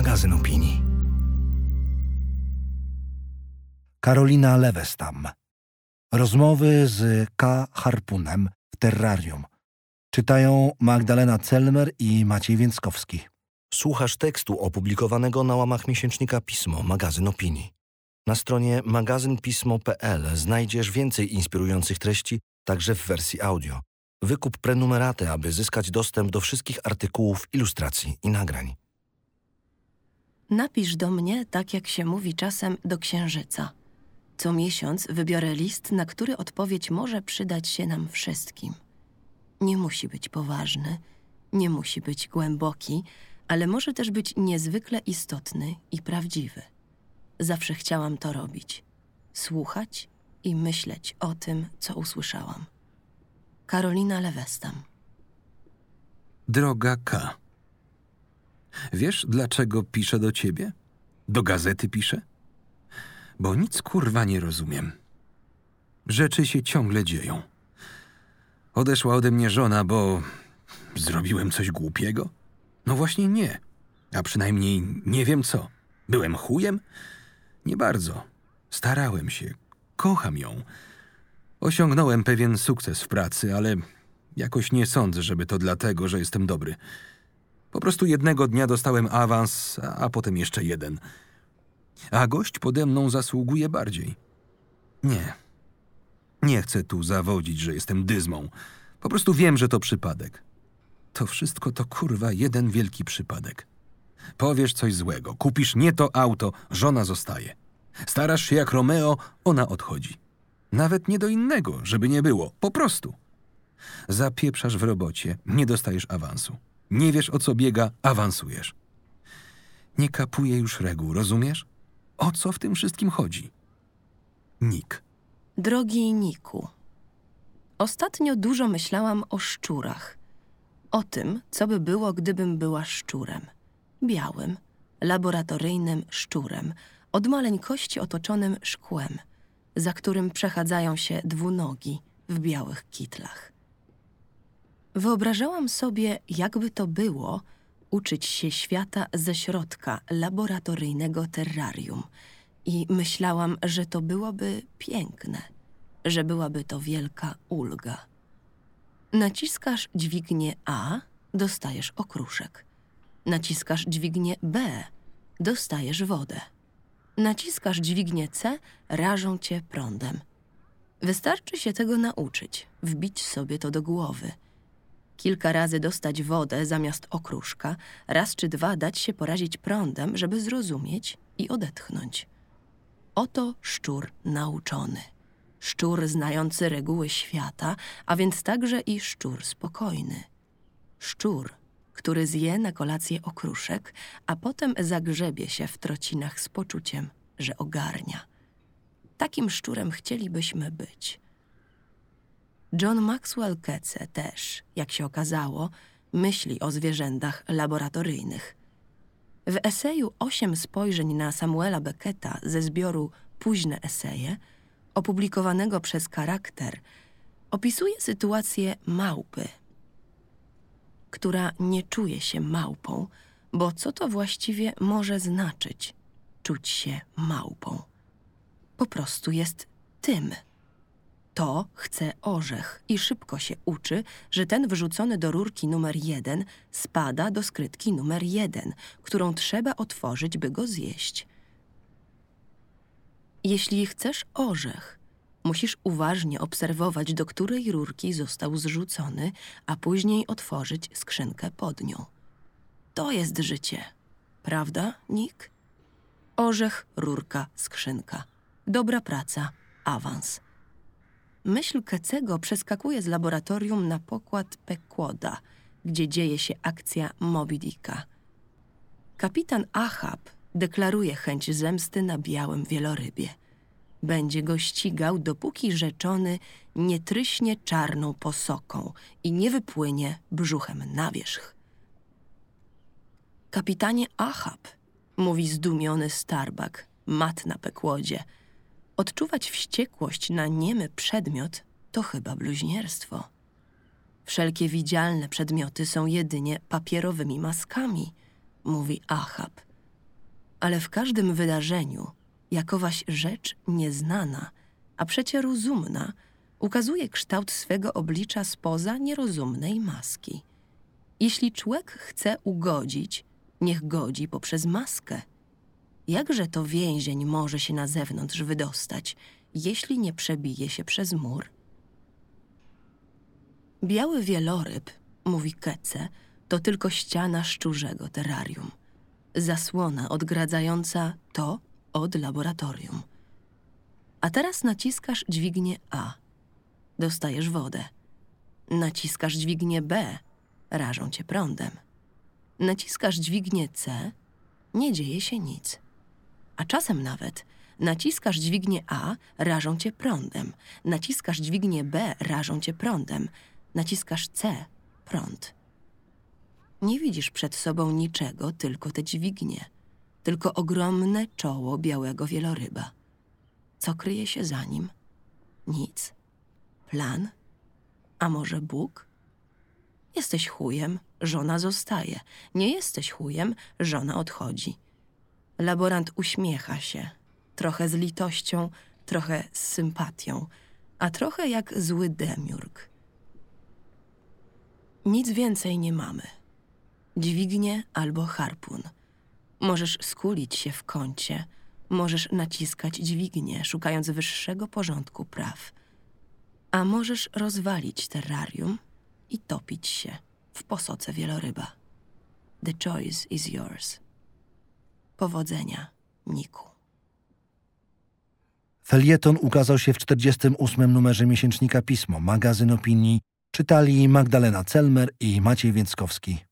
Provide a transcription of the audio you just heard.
magazyn opinii. Karolina Lewestam. Rozmowy z K. Harpunem w Terrarium. Czytają Magdalena Celmer i Maciej Więckowski. Słuchasz tekstu opublikowanego na łamach miesięcznika Pismo, magazyn opinii. Na stronie magazynpismo.pl znajdziesz więcej inspirujących treści, także w wersji audio. Wykup prenumeratę, aby zyskać dostęp do wszystkich artykułów, ilustracji i nagrań. Napisz do mnie, tak jak się mówi czasem, do księżyca. Co miesiąc wybiorę list, na który odpowiedź może przydać się nam wszystkim. Nie musi być poważny, nie musi być głęboki, ale może też być niezwykle istotny i prawdziwy. Zawsze chciałam to robić słuchać i myśleć o tym, co usłyszałam. Karolina Lewestam. Droga K. Wiesz, dlaczego piszę do ciebie? Do gazety piszę? Bo nic kurwa nie rozumiem. Rzeczy się ciągle dzieją. Odeszła ode mnie żona, bo zrobiłem coś głupiego? No właśnie nie. A przynajmniej nie wiem co. Byłem chujem? Nie bardzo. Starałem się. Kocham ją. Osiągnąłem pewien sukces w pracy, ale jakoś nie sądzę, żeby to dlatego, że jestem dobry. Po prostu jednego dnia dostałem awans, a, potem jeszcze jeden. A gość pode mną zasługuje bardziej. Nie. Nie chcę tu zawodzić, że jestem dyzmą. Po prostu wiem, że to przypadek. To wszystko to kurwa jeden wielki przypadek. Powiesz coś złego, kupisz nie to auto, żona zostaje. Starasz się jak Romeo, ona odchodzi. Nawet nie do innego, żeby nie było, po prostu. Zapieprzasz w robocie, nie dostajesz awansu. Nie wiesz o co biega, awansujesz. Nie kapuje już reguł, rozumiesz? O co w tym wszystkim chodzi? Nik. Drogi Niku, ostatnio dużo myślałam o szczurach. O tym, co by było, gdybym była szczurem. Białym, laboratoryjnym szczurem, od maleńkości otoczonym szkłem, za którym przechadzają się dwunogi w białych kitlach. Wyobrażałam sobie, jakby to było uczyć się świata ze środka laboratoryjnego terrarium i myślałam, że to byłoby piękne, że byłaby to wielka ulga. Naciskasz dźwignię A, dostajesz okruszek. Naciskasz dźwignię B, dostajesz wodę. Naciskasz dźwignię C, rażą cię prądem. Wystarczy się tego nauczyć, wbić sobie to do głowy. Kilka razy dostać wodę zamiast okruszka, raz czy dwa dać się porazić prądem, żeby zrozumieć i odetchnąć. Oto szczur nauczony. Szczur znający reguły świata, a więc także i szczur spokojny. Szczur, który zje na kolację okruszek, a potem zagrzebie się w trocinach z poczuciem, że ogarnia. Takim szczurem chcielibyśmy być. John Maxwell Kece też, jak się okazało, myśli o zwierzętach laboratoryjnych. W eseju Osiem spojrzeń na Samuela Becketa ze zbioru Późne eseje, opublikowanego przez Charakter, opisuje sytuację małpy, która nie czuje się małpą, bo co to właściwie może znaczyć czuć się małpą? Po prostu jest tym. To chce orzech i szybko się uczy, że ten wrzucony do rurki numer jeden spada do skrytki numer jeden, którą trzeba otworzyć, by go zjeść. Jeśli chcesz orzech, musisz uważnie obserwować, do której rurki został zrzucony, a później otworzyć skrzynkę pod nią. To jest życie, prawda, Nick? Orzech, rurka, skrzynka. Dobra praca, awans. Myśl Kecego przeskakuje z laboratorium na pokład Pekłoda, gdzie dzieje się akcja Moby Dicka. Kapitan Ahab deklaruje chęć zemsty na białym wielorybie. Będzie go ścigał, dopóki rzeczony nie tryśnie czarną posoką i nie wypłynie brzuchem na wierzch. Kapitanie Ahab, mówi zdumiony Starbuck, mat na pekłodzie. Odczuwać wściekłość na niemy przedmiot to chyba bluźnierstwo. Wszelkie widzialne przedmioty są jedynie papierowymi maskami, mówi Ahab. ale w każdym wydarzeniu jakowaś rzecz nieznana, a przecie rozumna, ukazuje kształt swego oblicza spoza nierozumnej maski. Jeśli człowiek chce ugodzić, niech godzi poprzez maskę. Jakże to więzień może się na zewnątrz wydostać, jeśli nie przebije się przez mur? Biały wieloryb, mówi Kece, to tylko ściana szczurzego terrarium. Zasłona odgradzająca to od laboratorium. A teraz naciskasz dźwignię A. Dostajesz wodę. Naciskasz dźwignię B. Rażą cię prądem. Naciskasz dźwignię C. Nie dzieje się nic. A czasem nawet naciskasz dźwignię A, rażą cię prądem. Naciskasz dźwignię B, rażą cię prądem. Naciskasz C, prąd. Nie widzisz przed sobą niczego, tylko te dźwignie. Tylko ogromne czoło białego wieloryba. Co kryje się za nim? Nic. Plan? A może Bóg? Jesteś chujem, żona zostaje. Nie jesteś chujem, żona odchodzi. Laborant uśmiecha się, trochę z litością, trochę z sympatią, a trochę jak zły demiurg. Nic więcej nie mamy. Dźwignię albo harpun. Możesz skulić się w kącie, możesz naciskać dźwignię, szukając wyższego porządku praw. A możesz rozwalić terrarium i topić się w posoce wieloryba. The choice is yours. Powodzenia, Niku. Felieton ukazał się w 48. numerze miesięcznika Pismo, magazyn opinii. Czytali Magdalena Celmer i Maciej Więckowski.